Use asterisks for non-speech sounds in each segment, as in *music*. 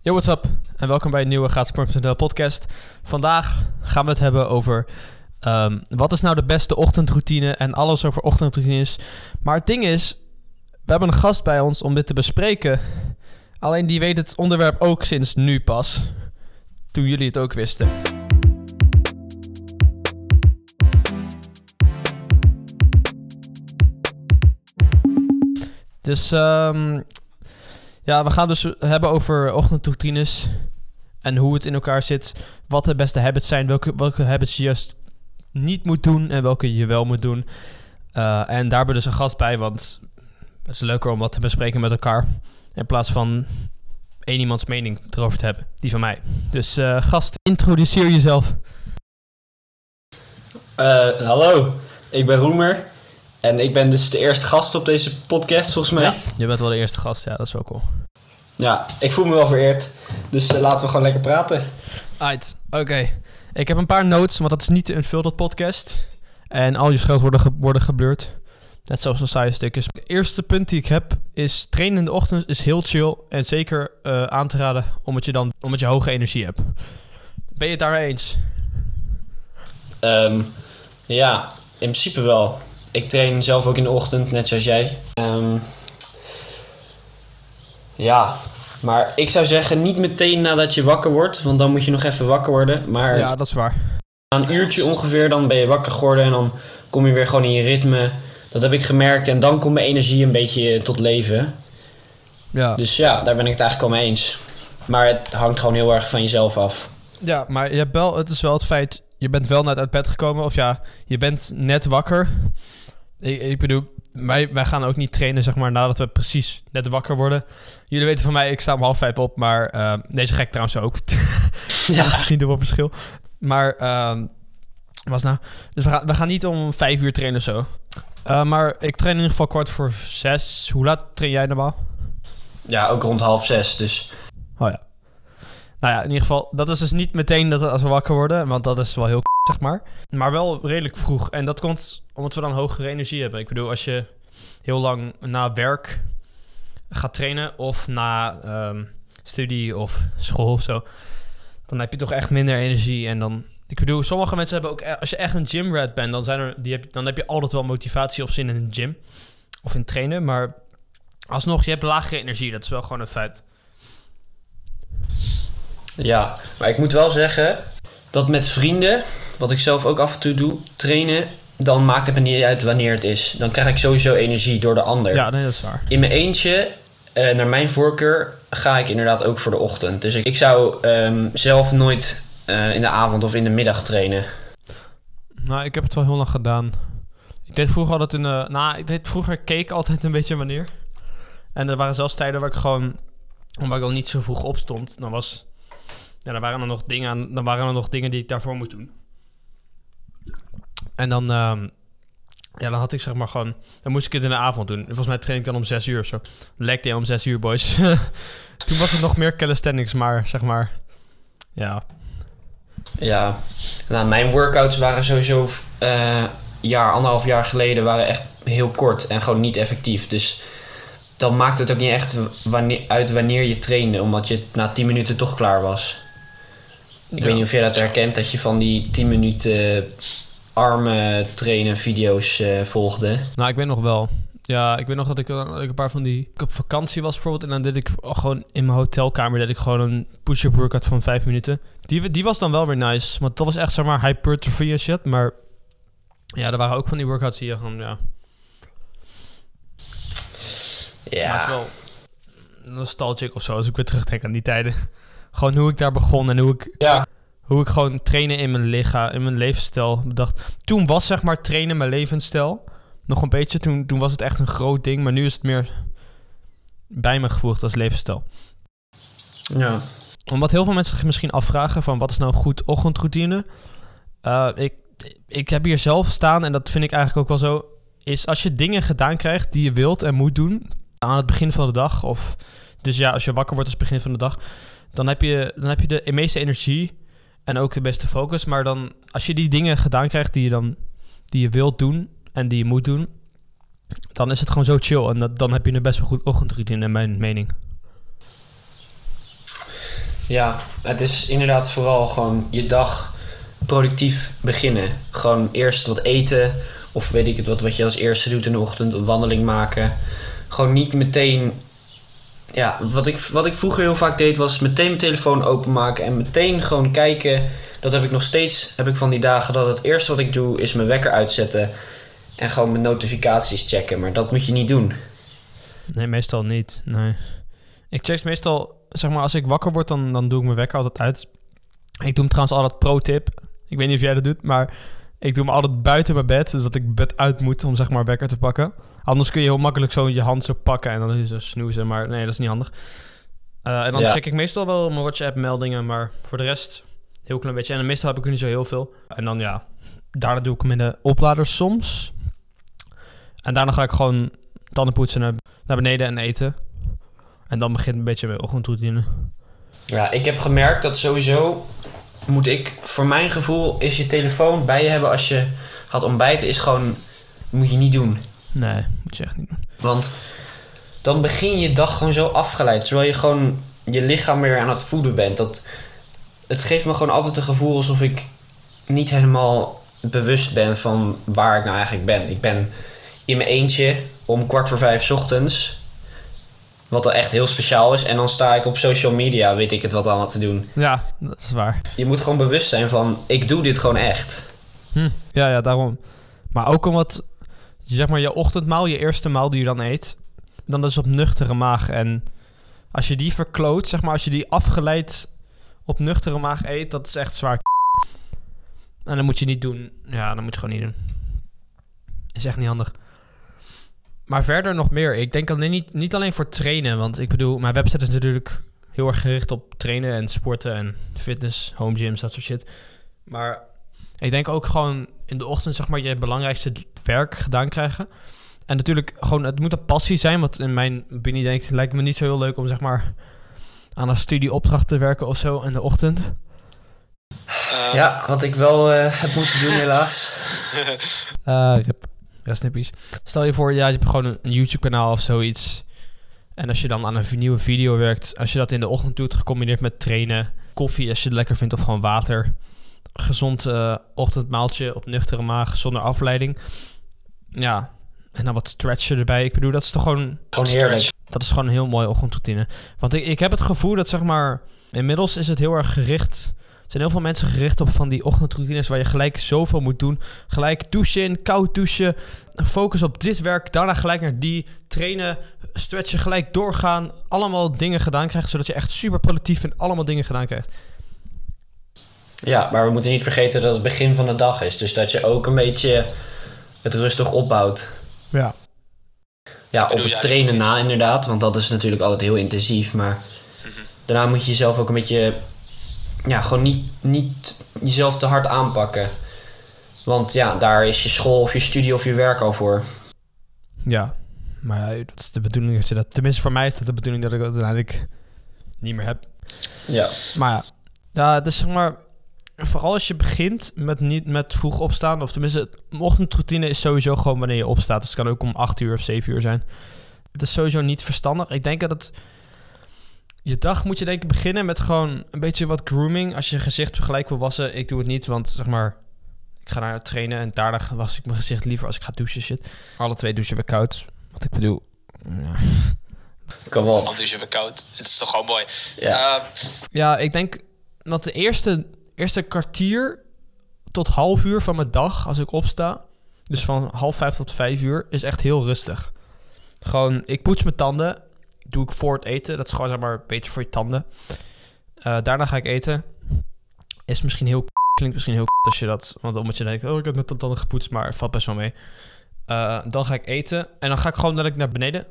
Yo, what's up? En welkom bij een nieuwe Gaatsport.nl podcast. Vandaag gaan we het hebben over ehm, wat is nou de beste ochtendroutine en alles over ochtendroutines. Maar het ding is, we hebben een gast bij ons om dit te bespreken. Alleen die weet het onderwerp ook sinds nu pas. Toen jullie het ook wisten. Dus ehm, ja, we gaan dus hebben over ochtendroutines en hoe het in elkaar zit. Wat de beste habits zijn, welke, welke habits je juist niet moet doen en welke je wel moet doen. Uh, en daar hebben we dus een gast bij, want het is leuker om wat te bespreken met elkaar. In plaats van één iemands mening erover te hebben, die van mij. Dus uh, gast, introduceer jezelf. Uh, hallo, ik ben Roemer. En ik ben dus de eerste gast op deze podcast, volgens mij. Ja, je bent wel de eerste gast, ja, dat is wel cool. Ja, ik voel me wel vereerd. Dus uh, laten we gewoon lekker praten. Uit, oké. Okay. Ik heb een paar notes, want dat is niet een Unfiltered podcast. En al je schuilt worden, ge worden geblurred. Net zoals de saaie stukjes. Het eerste punt die ik heb is trainen in de ochtend is heel chill. En zeker uh, aan te raden omdat je dan omdat je hoge energie hebt. Ben je het daarmee eens? Um, ja, in principe wel. Ik train zelf ook in de ochtend, net zoals jij. Um, ja, maar ik zou zeggen niet meteen nadat je wakker wordt, want dan moet je nog even wakker worden. Maar ja, dat is waar. Na een uurtje ongeveer, dan ben je wakker geworden en dan kom je weer gewoon in je ritme. Dat heb ik gemerkt en dan komt mijn energie een beetje tot leven. Ja. Dus ja, daar ben ik het eigenlijk al mee eens. Maar het hangt gewoon heel erg van jezelf af. Ja, maar je hebt wel, het is wel het feit, je bent wel net uit bed gekomen. Of ja, je bent net wakker. Ik, ik bedoel, wij, wij gaan ook niet trainen, zeg maar, nadat we precies net wakker worden. Jullie weten van mij, ik sta om half vijf op, maar uh, deze gek trouwens ook. *laughs* ja, gezien er wel verschil. Maar, uh, was nou? Dus we gaan, we gaan niet om vijf uur trainen of zo. Uh, maar ik train in ieder geval kwart voor zes. Hoe laat train jij normaal? Ja, ook rond half zes, dus... Oh ja. Nou ja, in ieder geval, dat is dus niet meteen dat als we wakker worden, want dat is wel heel zeg maar. Maar wel redelijk vroeg. En dat komt omdat we dan hogere energie hebben. Ik bedoel, als je heel lang na werk gaat trainen of na um, studie of school of zo, dan heb je toch echt minder energie. En dan, ik bedoel, sommige mensen hebben ook, als je echt een gymrat bent, dan, zijn er, die heb, dan heb je altijd wel motivatie of zin in een gym of in trainen. Maar alsnog, je hebt lagere energie. Dat is wel gewoon een feit. Ja, maar ik moet wel zeggen dat met vrienden, wat ik zelf ook af en toe doe, trainen, dan maakt het me niet uit wanneer het is. Dan krijg ik sowieso energie door de ander. Ja, nee, dat is waar. In mijn eentje, uh, naar mijn voorkeur, ga ik inderdaad ook voor de ochtend. Dus ik, ik zou um, zelf nooit uh, in de avond of in de middag trainen. Nou, ik heb het wel heel lang gedaan. Ik deed vroeger altijd in de... Nou, ik deed vroeger keek altijd een beetje wanneer. En er waren zelfs tijden waar ik gewoon... Omdat ik al niet zo vroeg opstond. Dan was... Ja, dan waren er nog dingen, dan waren er nog dingen die ik daarvoor moest doen. En dan, um, ja, dan had ik zeg maar gewoon, dan moest ik het in de avond doen. Volgens mij train ik dan om zes uur zo. Lekte om zes uur, boys. *laughs* Toen was het nog meer calisthenics, maar zeg maar, ja. Ja, nou, mijn workouts waren sowieso, uh, jaar, anderhalf jaar geleden, waren echt heel kort en gewoon niet effectief. Dus dan maakt het ook niet echt wanneer, uit wanneer je trainde, omdat je na tien minuten toch klaar was. Ik ja. weet niet of jij dat herkent, dat je van die 10 minuten armen trainen video's uh, volgde. Nou, ik weet nog wel. Ja, ik weet nog dat ik, dat ik een paar van die... Ik op vakantie was bijvoorbeeld en dan deed ik gewoon in mijn hotelkamer... deed ik gewoon een push-up workout van 5 minuten. Die, die was dan wel weer nice, want dat was echt zeg maar hypertrophy en shit. Maar ja, er waren ook van die workouts die je gewoon, ja... Ja. Maar het is wel nostalgic of zo, als ik weer terugdenk aan die tijden. Gewoon hoe ik daar begon en hoe ik... Ja. Hoe ik gewoon trainen in mijn lichaam, in mijn levensstijl bedacht. Toen was zeg maar trainen mijn levensstijl. Nog een beetje. Toen, toen was het echt een groot ding. Maar nu is het meer bij me gevoegd als levensstijl. Ja. Omdat heel veel mensen zich misschien afvragen van wat is nou een goed ochtendroutine. Uh, ik, ik heb hier zelf staan en dat vind ik eigenlijk ook wel zo. Is als je dingen gedaan krijgt die je wilt en moet doen aan het begin van de dag. Of dus ja, als je wakker wordt als het begin van de dag. Dan heb je, dan heb je de meeste energie en ook de beste focus. Maar dan, als je die dingen gedaan krijgt die je dan die je wilt doen en die je moet doen, dan is het gewoon zo chill. En dat, dan heb je een best wel goed ochtendroutine, in mijn mening. Ja, het is inderdaad vooral gewoon je dag productief beginnen. Gewoon eerst wat eten, of weet ik het wat, wat je als eerste doet in de ochtend, een wandeling maken. Gewoon niet meteen. Ja, wat ik, wat ik vroeger heel vaak deed, was meteen mijn telefoon openmaken en meteen gewoon kijken. Dat heb ik nog steeds, heb ik van die dagen dat het eerste wat ik doe is mijn wekker uitzetten en gewoon mijn notificaties checken. Maar dat moet je niet doen. Nee, meestal niet. Nee. Ik check meestal, zeg maar, als ik wakker word, dan, dan doe ik mijn wekker altijd uit. Ik doe hem trouwens altijd pro-tip. Ik weet niet of jij dat doet, maar ik doe hem altijd buiten mijn bed. Dus dat ik bed uit moet om zeg maar wekker te pakken. Anders kun je heel makkelijk zo je hand zo pakken en dan is zo snoezen. Maar nee, dat is niet handig. Uh, en dan Ja. check ik meestal wel mijn WhatsApp meldingen, maar voor de rest heel klein beetje. En meestal heb ik er niet zo heel veel. En dan ja, daarna doe ik hem in de oplader soms. En daarna ga ik gewoon tanden poetsen naar, naar beneden en eten. En dan begint een beetje mijn ochtendroutine. Ja, ik heb gemerkt dat sowieso moet ik, voor mijn gevoel, is je telefoon bij je hebben als je gaat ontbijten, is gewoon, moet je niet doen. Nee, moet je echt niet doen. Want dan begin je dag gewoon zo afgeleid, terwijl je gewoon je lichaam weer aan het voeden bent. Dat, het geeft me gewoon altijd een gevoel alsof ik niet helemaal bewust ben van waar ik nou eigenlijk ben. Ik ben in mijn eentje om kwart voor vijf 's ochtends. Wat al echt heel speciaal is. En dan sta ik op social media, weet ik het wat allemaal te doen. Ja, dat is waar. Je moet gewoon bewust zijn van, ik doe dit gewoon echt. Hm. Ja, ja, daarom. Maar ook omdat, zeg maar, je ochtendmaal, je eerste maal die je dan eet, dan is op nuchtere maag. En als je die verkloot, zeg maar, als je die afgeleid op nuchtere maag eet, dat is echt zwaar. En dat moet je niet doen. Ja, dat moet je gewoon niet doen. Is echt niet handig. Maar verder nog meer. Ik denk alleen niet, niet alleen voor trainen. Want ik bedoel, mijn website is natuurlijk heel erg gericht op trainen en sporten en fitness, home gyms, dat soort shit. Maar ik denk ook gewoon in de ochtend, zeg maar, je belangrijkste werk gedaan krijgen. En natuurlijk, gewoon, het moet een passie zijn. Want in mijn opinie denk ik, lijkt me niet zo heel leuk om, zeg maar, aan een studieopdracht te werken of zo in de ochtend. Eh, Ja, wat ik wel eh, heb moeten doen helaas. Eh rip. Rest in peace. Stel je voor, ja, je hebt gewoon een, een YouTube-kanaal of zoiets. En als je dan aan een nieuwe video werkt, als je dat in de ochtend doet, gecombineerd met trainen, koffie als je het lekker vindt of gewoon water. Gezond eh, ochtendmaaltje op nuchtere maag, zonder afleiding. Ja, en dan wat stretchen erbij. Ik bedoel, dat is toch gewoon Gewoon heerlijk. dat is gewoon een heel mooie ochtendroutine. Want ik, ik heb het gevoel dat, zeg maar... Inmiddels is het heel erg gericht... Er zijn heel veel mensen gericht op van die ochtendroutines... waar je gelijk zoveel moet doen. Gelijk douchen in, koud douchen. Focus op dit werk. Daarna gelijk naar die. Trainen, stretchen, gelijk doorgaan. Allemaal dingen gedaan krijgen... zodat je echt super productief en allemaal dingen gedaan krijgt. Ja, maar we moeten niet vergeten dat het begin van de dag is. Dus dat je ook een beetje het rustig opbouwt. Ja. Ja, op het trainen na inderdaad. Want dat is natuurlijk altijd heel intensief. Maar daarna moet je jezelf ook een beetje... Ja, gewoon niet, niet jezelf te hard aanpakken. Want ja, daar is je school of je studie of je werk al voor. Ja. Maar ja, dat is de bedoeling dat je dat... Tenminste, voor mij is dat de bedoeling dat ik dat uiteindelijk niet meer heb. Ja. Maar ja, ja het is zeg maar... Vooral als je begint met, niet, met vroeg opstaan... of tenminste, ochtendroutine is sowieso gewoon wanneer je opstaat. Dus het kan ook om 8 uur of 7 uur zijn. Het is sowieso niet verstandig. Ik denk dat het... Je dag moet je denk ik beginnen met gewoon een beetje wat grooming. Als je je gezicht gelijk wil wassen. Ik doe het niet, want zeg maar... Ik ga naar het trainen en daarna was ik mijn gezicht liever als ik ga douchen shit. Alle twee douchen we koud. Wat ik bedoel... Ja. Kom op. Je weer koud. Het is toch gewoon mooi. Ja. Eh, Ja, ik denk dat de eerste, eerste kwartier tot half uur van mijn dag, als ik opsta, dus van half vijf tot vijf uur, is echt heel rustig. Gewoon, ik poets mijn tanden, doe ik voor het eten. Dat is gewoon, zeg maar, beter voor je tanden. Eh, daarna ga ik eten. Is misschien heel, klinkt misschien heel als je dat, want dan moet je denken, oh, ik heb de tanden gepoetst, maar het valt best wel mee. Eh, dan ga ik eten en dan ga ik gewoon dadelijk naar beneden.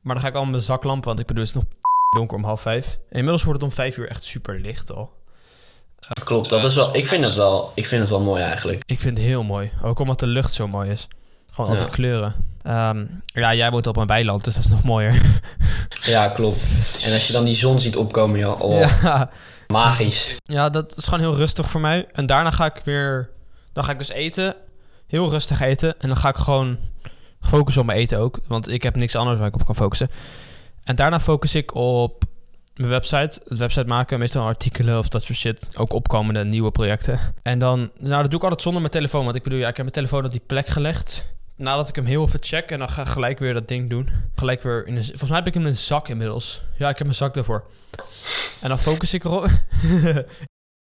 Maar dan ga ik al met mijn zaklamp, want ik bedoel, het is nog donker om half vijf. Inmiddels wordt het om vijf uur echt super licht al. Klopt, dat is wel... Ik vind het wel, ik vind het wel mooi eigenlijk. Ik vind het heel mooi. Ook omdat de lucht zo mooi is. Gewoon Ja. altijd kleuren. Ehm, ja, jij woont op een weiland, dus dat is nog mooier. *laughs* Ja, klopt. En als je dan die zon ziet opkomen, joh, oh, Ja. magisch. ja, dat is gewoon heel rustig voor mij. En daarna ga ik weer... Dan ga ik dus eten. Heel rustig eten. En dan ga ik gewoon focussen op mijn eten ook. Want ik heb niks anders waar ik op kan focussen. En daarna focus ik op mijn website, het website maken, meestal artikelen of dat soort shit. Ook opkomende nieuwe projecten. En dan, nou dat doe ik altijd zonder mijn telefoon, want ik bedoel, ja, ik heb mijn telefoon op die plek gelegd. Nadat ik hem heel even check en dan ga ik gelijk weer dat ding doen. Gelijk weer in een, volgens mij heb ik hem in een zak inmiddels. Ja, ik heb een zak daarvoor. En dan focus ik erop. *laughs*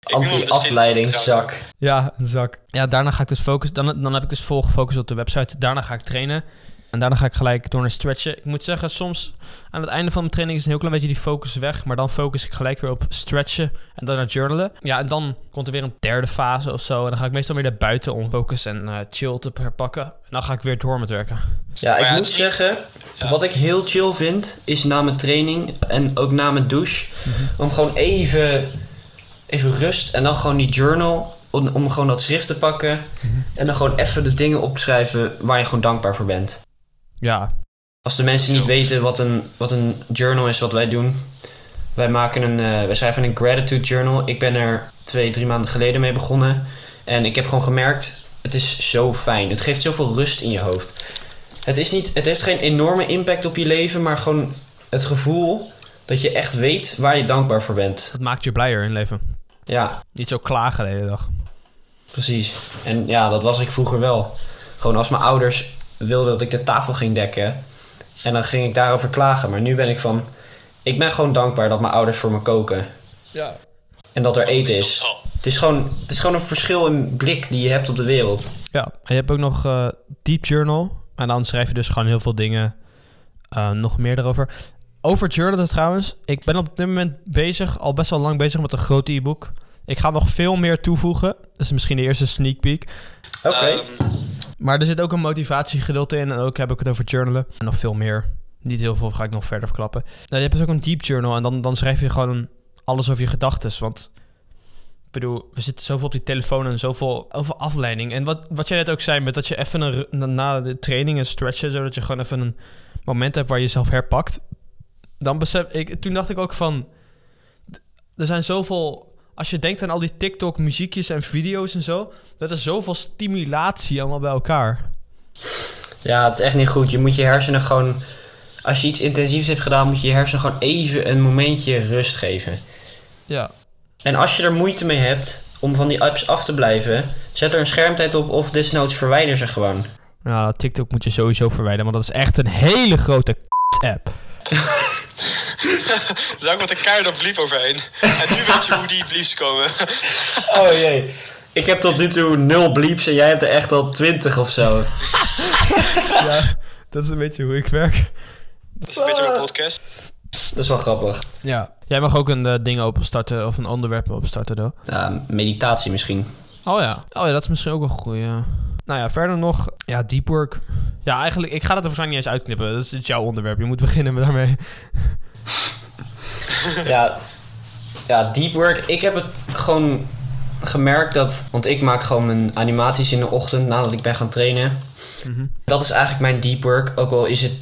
Anti-afleidingszak. Ja, een zak. Ja, daarna ga ik dus focussen. Dan, dan heb ik dus vol gefocust op de website. Daarna ga ik trainen. En daarna ga ik gelijk door naar stretchen. Ik moet zeggen, soms aan het einde van mijn training is een heel klein beetje die focus weg. Maar dan focus ik gelijk weer op stretchen en dan naar journalen. Ja, en dan komt er weer een derde fase of zo. En dan ga ik meestal weer naar buiten om focus en eh, chill te herpakken. En dan ga ik weer door met werken. Ja, ik ja, moet zeggen, Ja. wat ik heel chill vind, is na mijn training en ook na mijn douche, om gewoon even, even rust en dan gewoon die journal, om, om gewoon dat schrift te pakken en dan gewoon even de dingen op te schrijven waar je gewoon dankbaar voor bent. Ja, Als de mensen niet weten wat een, wat een journal is wat wij doen, wij maken een, eh, wij schrijven een gratitude journal. Ik ben er twee, drie maanden geleden mee begonnen en ik heb gewoon gemerkt, het is zo fijn. Het geeft zoveel rust in je hoofd. Het, is niet, het heeft geen enorme impact op je leven, maar gewoon het gevoel dat je echt weet waar je dankbaar voor bent. dat maakt je blijer in het leven. Ja, Niet zo klagen de hele dag. precies. En ja, dat was ik vroeger wel. Gewoon als mijn ouders wilden dat ik de tafel ging dekken. En dan ging ik daarover klagen. Maar nu ben ik van... Ik ben gewoon dankbaar dat mijn ouders voor me koken. Ja. En dat er eten is. Oh, Het is gewoon, het is gewoon een verschil in blik die je hebt op de wereld. Ja, en je hebt ook nog eh, Deep Journal. En dan schrijf je dus gewoon heel veel dingen eh, nog meer erover. Over journalen trouwens. Ik ben op dit moment bezig, al best wel lang bezig met een groot e-book. Ik ga nog veel meer toevoegen. Dat is misschien de eerste sneak peek. Oké. ehm, Maar er zit ook een motivatiegedeelte in. En ook heb ik het over journalen. En nog veel meer. Niet heel veel ga ik nog verder verklappen. Nou, je hebt dus ook een deep journal. En dan, dan schrijf je gewoon alles over je gedachten. Want ik bedoel, we zitten zoveel op die telefoon en zoveel over afleiding. En wat, wat jij net ook zei, met dat je even een, na- de training een stretchen, zodat je gewoon even een moment hebt waar je jezelf herpakt. Dan besef ik, toen dacht ik ook van, er zijn zoveel, als je denkt aan al die TikTok muziekjes en video's en zo, dat is zoveel stimulatie allemaal bij elkaar. Ja, het is echt niet goed. Je moet je hersenen gewoon... Als je iets intensiefs hebt gedaan, moet je je hersenen gewoon even een momentje rust geven. Ja. En als je er moeite mee hebt om van die apps af te blijven, zet er een schermtijd op of desnoods verwijder ze gewoon. Nou, TikTok moet je sowieso verwijderen, want dat is echt een hele grote app. *laughs* er is ook met een keihard bliep overheen. En nu weet je hoe die blieps komen. *laughs* Oh jee. Ik heb tot nu toe nul bleeps en jij hebt er echt al twintig of zo. *laughs* ja, dat is een beetje hoe ik werk. Dat is een beetje mijn podcast. Dat is wel grappig. Ja. Jij mag ook een eh, ding openstarten of een onderwerp openstarten, though. Ja, meditatie misschien. Oh ja. Oh ja, dat is misschien ook wel goed, ja. Nou ja, verder nog, ja, deep work. Ja, eigenlijk, ik ga dat er waarschijnlijk niet eens uitknippen. Dat is het jouw onderwerp. Je moet beginnen met daarmee. Ja, ja, deep work. Ik heb het gewoon gemerkt dat... Want ik maak gewoon mijn animaties in de ochtend nadat ik ben gaan trainen. Mhm. Dat is eigenlijk mijn deep work. Ook al is het...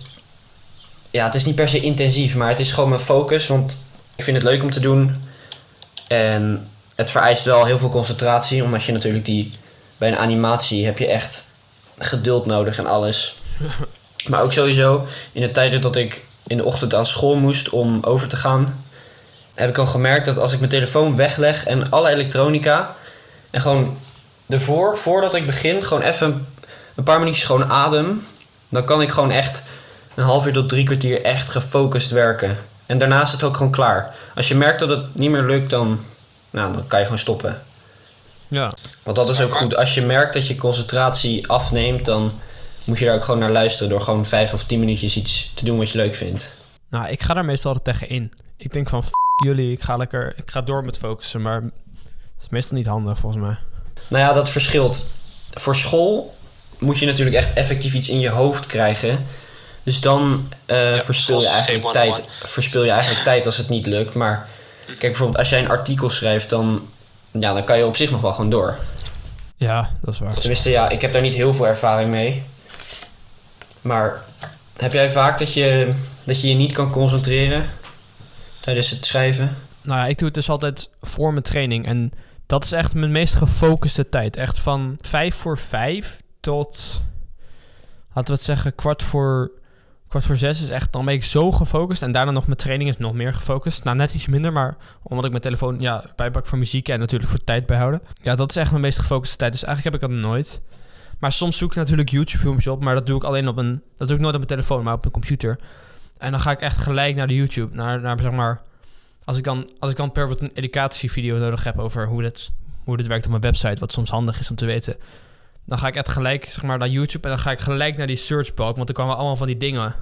Ja, het is niet per se intensief, maar het is gewoon mijn focus. Want ik vind het leuk om te doen. En het vereist wel heel veel concentratie. Omdat je natuurlijk die... Bij een animatie heb je echt geduld nodig en alles. *laughs* Maar ook sowieso in de tijden dat ik in de ochtend aan school moest om over te gaan... heb ik al gemerkt dat als ik mijn telefoon wegleg en alle elektronica... en gewoon ervoor, voordat ik begin, gewoon even een paar minuutjes gewoon adem... dan kan ik gewoon echt een half uur tot drie kwartier echt gefocust werken. En daarna is het ook gewoon klaar. Als je merkt dat het niet meer lukt, dan, nou, dan kan je gewoon stoppen. Ja. Want dat is ook goed. Als je merkt dat je concentratie afneemt, dan moet je daar ook gewoon naar luisteren. Door gewoon vijf of tien minuutjes iets te doen wat je leuk vindt. Nou, ik ga daar meestal altijd tegen in. Ik denk van, f jullie, ik ga lekker, ik ga door met focussen, maar het is meestal niet handig volgens mij. Nou ja, dat verschilt. Voor school moet je natuurlijk echt effectief iets in je hoofd krijgen. Dus dan eh, Ja, verspil, je eigenlijk tijd, 101. verspil je eigenlijk tijd als het niet lukt. Maar kijk, bijvoorbeeld als jij een artikel schrijft, dan, ja, dan kan je op zich nog wel gewoon door. Ja, dat is waar. Tenminste, ja, ik heb daar niet heel veel ervaring mee. Maar heb jij vaak dat je dat je, je niet kan concentreren tijdens het schrijven? Nou ja, ik doe het dus altijd voor mijn training. En dat is echt mijn meest gefocuste tijd. Echt van vijf voor vijf tot, laten we het zeggen, kwart voor kwart voor zes is echt, dan ben ik zo gefocust. En daarna nog mijn training is nog meer gefocust. Nou, net iets minder, maar omdat ik mijn telefoon ja, bijpak voor muziek en natuurlijk voor tijd bijhouden. Ja, dat is echt mijn meest gefocuste tijd. Dus eigenlijk heb ik dat nooit. Maar soms zoek ik natuurlijk YouTube-filmpjes op, maar dat doe ik alleen op een... Dat doe ik nooit op mijn telefoon, maar op mijn computer. En dan ga ik echt gelijk naar de YouTube, naar, naar zeg maar... Als ik dan, als ik dan per wat een educatievideo nodig heb over hoe dit, hoe dit werkt op mijn website, wat soms handig is om te weten... Dan ga ik echt gelijk zeg maar, naar YouTube en dan ga ik gelijk naar die search bar, want er kwamen allemaal van die dingen.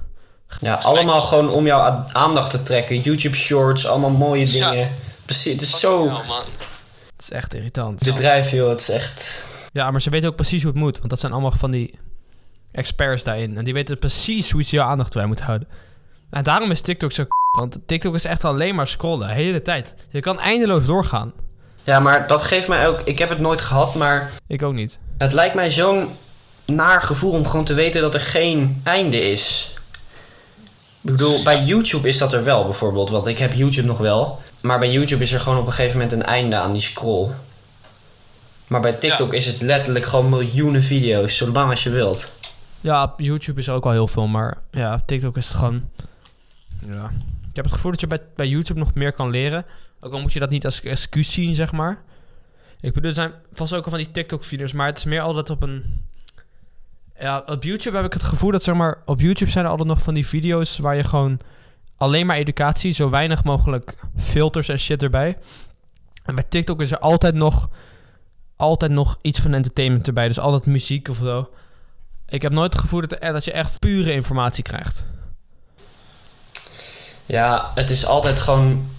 Ja, allemaal gewoon om jouw aandacht te trekken. YouTube shorts, allemaal mooie Ja. dingen. Precies, het is zo Ja, man. Het is echt irritant. bedrijf, joh. Het is echt... Ja, maar ze weten ook precies hoe het moet, want dat zijn allemaal van die experts daarin. En die weten precies hoe ze jouw aandacht bij moeten houden. En daarom is TikTok zo k***, want TikTok is echt alleen maar scrollen, de hele tijd. Je kan eindeloos doorgaan. Ja, maar dat geeft mij ook... Ik heb het nooit gehad, maar Ik ook niet. het lijkt mij zo'n naar gevoel om gewoon te weten dat er geen einde is. Ik bedoel, bij YouTube is dat er wel bijvoorbeeld, want ik heb YouTube nog wel. Maar bij YouTube is er gewoon op een gegeven moment een einde aan die scroll. Maar bij TikTok is het letterlijk gewoon miljoenen video's, zolang als je wilt. Ja, op YouTube is er ook al heel veel, maar ja, op TikTok is het gewoon... Ja. Ik heb het gevoel dat je bij, bij YouTube nog meer kan leren. Ook al moet je dat niet als excuus zien, zeg maar. Ik bedoel, er zijn vast ook al van die TikTok-video's, maar het is meer altijd op een... Ja, op YouTube heb ik het gevoel dat, zeg maar... Op YouTube zijn er altijd nog van die video's waar je gewoon... Alleen maar educatie, zo weinig mogelijk filters en shit erbij. En bij TikTok is er altijd nog... Altijd nog iets van entertainment erbij. Dus altijd muziek of zo. Ik heb nooit het gevoel dat, er- dat je echt pure informatie krijgt. Ja, het is altijd gewoon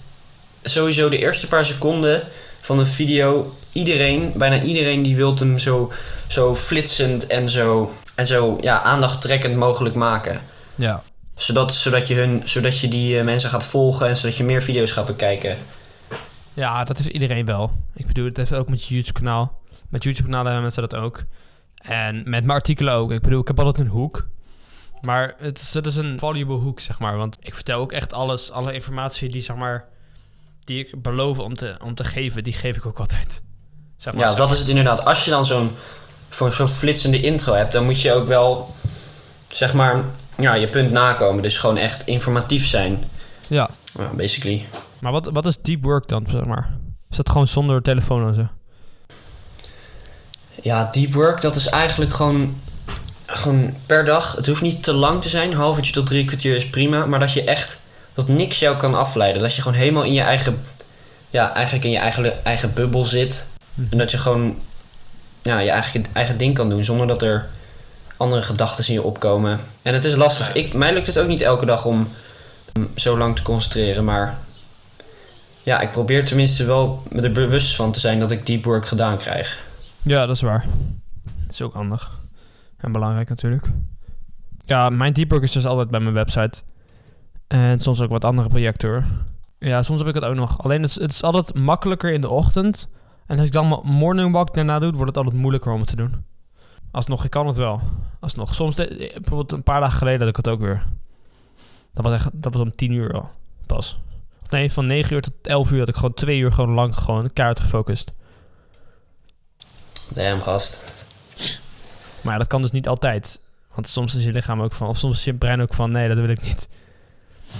sowieso de eerste paar seconden van een video. Iedereen, bijna iedereen die wil hem zo, zo flitsend en zo, en zo ja, aandachttrekkend mogelijk maken. Ja. Zodat, zodat, je, hun, zodat je die eh, mensen gaat volgen en zodat je meer video's gaat bekijken. Ja, dat is iedereen wel. Ik bedoel, het heeft ook met je YouTube-kanaal. Met YouTube-kanalen hebben mensen dat ook. En met mijn artikelen ook. Ik bedoel, ik heb altijd een hoek. Maar het is, het is een valuable hoek, zeg maar. Want ik vertel ook echt alles, alle informatie die, zeg maar... Die ik beloof om te, om te geven, die geef ik ook altijd. Zeg maar, Ja, zeg dat is het inderdaad. Als je dan zo'n zo'n flitsende intro hebt, dan moet je ook wel, zeg maar, ja, je punt nakomen. Dus gewoon echt informatief zijn. Ja. Ja, basically. Maar wat, wat is deep work dan, zeg maar? Is dat gewoon zonder telefoon en zo? Ja, deep work, dat is eigenlijk gewoon, gewoon per dag. Het hoeft niet te lang te zijn. Een half uurtje tot drie kwartier is prima. Maar dat je echt, dat niks jou kan afleiden. Dat je gewoon helemaal in je eigen, ja, eigenlijk in je eigen, eigen bubbel zit. En dat je gewoon, ja, je eigen, eigen ding kan doen. Zonder dat er andere gedachten je opkomen. En het is lastig. Ik, mij lukt het ook niet elke dag om zo lang te concentreren. Maar ja, ik probeer tenminste wel me er bewust van te zijn dat ik deep work gedaan krijg. Ja, dat is waar. Is ook handig. En belangrijk natuurlijk. Ja, mijn deep work is dus altijd bij mijn website. En soms ook wat andere projecten. Ja, soms heb ik het ook nog. Alleen het is, altijd makkelijker in de ochtend. En als ik dan morning walk daarna doe, wordt het altijd moeilijker om het te doen. Alsnog, ik kan het wel. Alsnog. Soms, de- bijvoorbeeld een paar dagen geleden had ik het ook weer. Dat was echt, dat was om 10 uur al. Pas. Of nee, van 9 uur tot 11 uur had ik gewoon twee uur gewoon lang gewoon kaart gefocust. Damn, gast. Maar dat kan dus niet altijd. Want soms is je lichaam ook van, of soms is je brein ook van, nee, dat wil ik niet.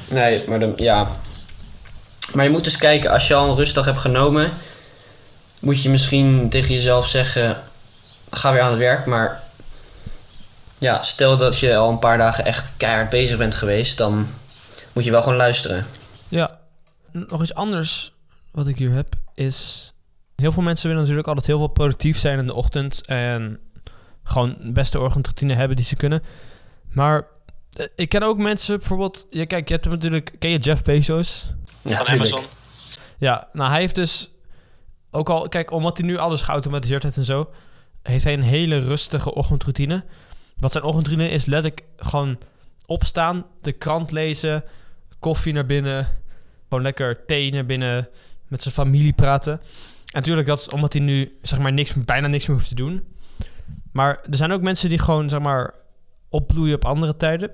Nee, maar dan, ja. Maar je moet dus kijken, als je al een rustdag hebt genomen, moet je misschien tegen jezelf zeggen: ga weer aan het werk. Maar ja, stel dat je al een paar dagen echt keihard bezig bent geweest, dan moet je wel gewoon luisteren. Ja. Nog iets anders wat ik hier heb, is... Heel veel mensen willen natuurlijk altijd heel veel productief zijn in de ochtend. En gewoon de beste ochtendroutine hebben die ze kunnen. Maar eh, ik ken ook mensen, bijvoorbeeld... Ja, kijk, je hebt hem natuurlijk... Ken je Jeff Bezos? Ja, van. Amazon. Ja, nou hij heeft dus ook al, kijk, omdat hij nu alles geautomatiseerd heeft en zo, heeft hij een hele rustige ochtendroutine. Wat zijn ochtendroutine is letterlijk gewoon opstaan, de krant lezen, koffie naar binnen, gewoon lekker thee naar binnen, met zijn familie praten. En natuurlijk, dat is omdat hij nu zeg maar niks, bijna niks meer hoeft te doen. Maar er zijn ook mensen die gewoon zeg maar opbloeien op andere tijden.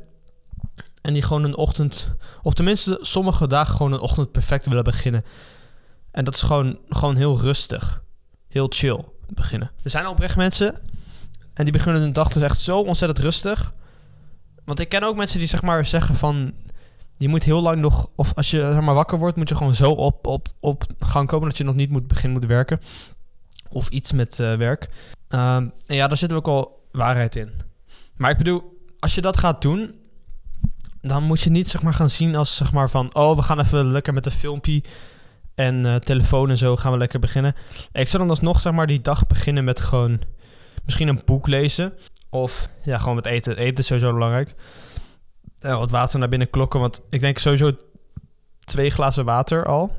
En die gewoon een ochtend, of tenminste sommige dagen gewoon een ochtend perfect willen beginnen. En dat is gewoon, gewoon heel rustig. Heel chill beginnen. Er zijn oprecht mensen. En die beginnen hun dag dus echt zo ontzettend rustig. Want ik ken ook mensen die zeg maar zeggen van... Je moet heel lang nog... Of als je zeg maar, wakker wordt, moet je gewoon zo op, op, op gang komen... dat je nog niet moet beginnen moet werken. Of iets met eh, werk. Ehm, en ja, daar zit ook al waarheid in. Maar ik bedoel, als je dat gaat doen... dan moet je niet zeg maar gaan zien als zeg maar van... oh, we gaan even lekker met een filmpje... en eh, telefoon en zo gaan we lekker beginnen. Ik zou dan alsnog zeg maar die dag beginnen met gewoon... misschien een boek lezen... of ja, gewoon met eten. Eten is sowieso belangrijk. Eh, wat water naar binnen klokken, want ik denk sowieso twee glazen water al.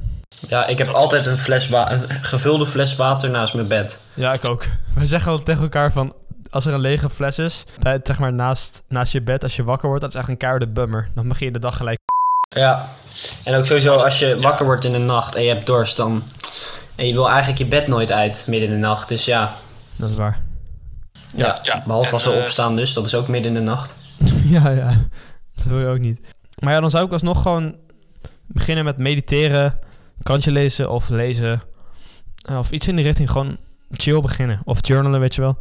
Ja, ik heb altijd een, fles een gevulde fles water naast mijn bed. Ja, ik ook. *laughs* We zeggen altijd tegen elkaar van... als er een lege fles is, bij, zeg maar naast, naast je bed, als je wakker wordt... dat is echt een keiharde bummer. Dan begin je de dag gelijk... Ja. En ook sowieso als je wakker wordt in de nacht en je hebt dorst, dan... En je wil eigenlijk je bed nooit uit midden in de nacht. Dus ja, Dat is waar. ja. Ja, behalve als we en, eh, opstaan dus, dat is ook midden in de nacht. *laughs* ja, ja. Dat wil je ook niet. Maar ja, dan zou ik alsnog gewoon beginnen met mediteren... kantje lezen of lezen... eh, of iets in die richting. Gewoon chill beginnen. Of journalen, weet je wel.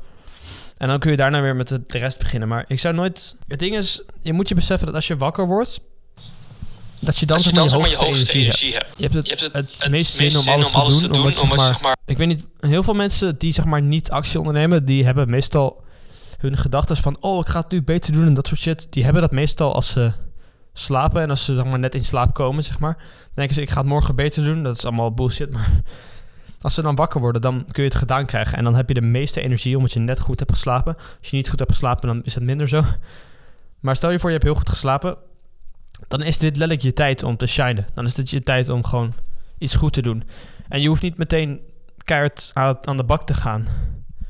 En dan kun je daarna weer met de de rest beginnen. Maar ik zou nooit... Het ding is, je moet je beseffen dat als je wakker wordt... dat je dan, Als je dan je hoogste energie hebt. energie hebt. Je hebt het, Je hebt het, het, meest zin om alles, te doen. omdat, zeg maar... Ik weet niet, heel veel mensen die zeg maar niet actie ondernemen... die hebben meestal hun gedachten van... oh, ik ga het nu beter doen en dat soort shit. Die hebben dat meestal als ze slapen... en als ze zeg maar, net in slaap komen, zeg maar... denken ze, ik ga het morgen beter doen. Dat is allemaal bullshit, maar... *laughs* Als ze dan wakker worden, dan kun je het gedaan krijgen. En dan heb je de meeste energie omdat je net goed hebt geslapen. Als je niet goed hebt geslapen, dan is het minder zo. Maar stel je voor, je hebt heel goed geslapen. Dan is dit letterlijk je tijd om te shinen. Dan is dit je tijd om gewoon iets goed te doen. En je hoeft niet meteen keihard aan, de bak te gaan.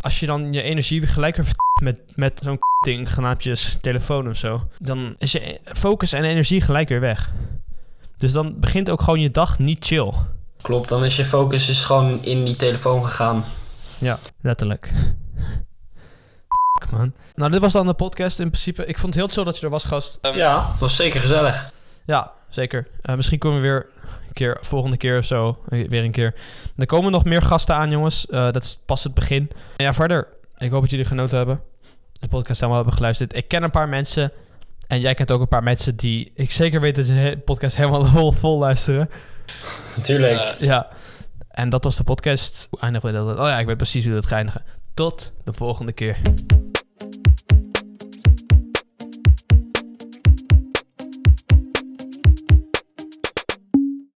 Als je dan je energie weer gelijk weer met, met zo'n *laughs* ding, genaamd je telefoon of zo. Dan is je focus en energie gelijk weer weg. Dus dan begint ook gewoon je dag niet chill. Klopt, dan is je focus is gewoon in die telefoon gegaan. Ja, letterlijk. Man. Nou, dit was dan de podcast in principe. Ik vond het heel chill dat je er was, gast. Ja, was zeker gezellig. Ja, zeker. Eh, misschien komen we weer een keer, volgende keer of zo, eh, weer een keer. Er komen nog meer gasten aan, jongens. Eh, dat is pas het begin. En ja, verder. Ik hoop dat jullie genoten hebben. De podcast helemaal hebben geluisterd. Ik ken een paar mensen. En jij kent ook een paar mensen die... Ik zeker weet dat ze de podcast helemaal vol, vol luisteren. *laughs* Natuurlijk. Ja. En dat was de podcast. Hoe eindigen we dat? Oh ja, ik weet precies hoe dat gaat eindigen. Tot de volgende keer. Thank you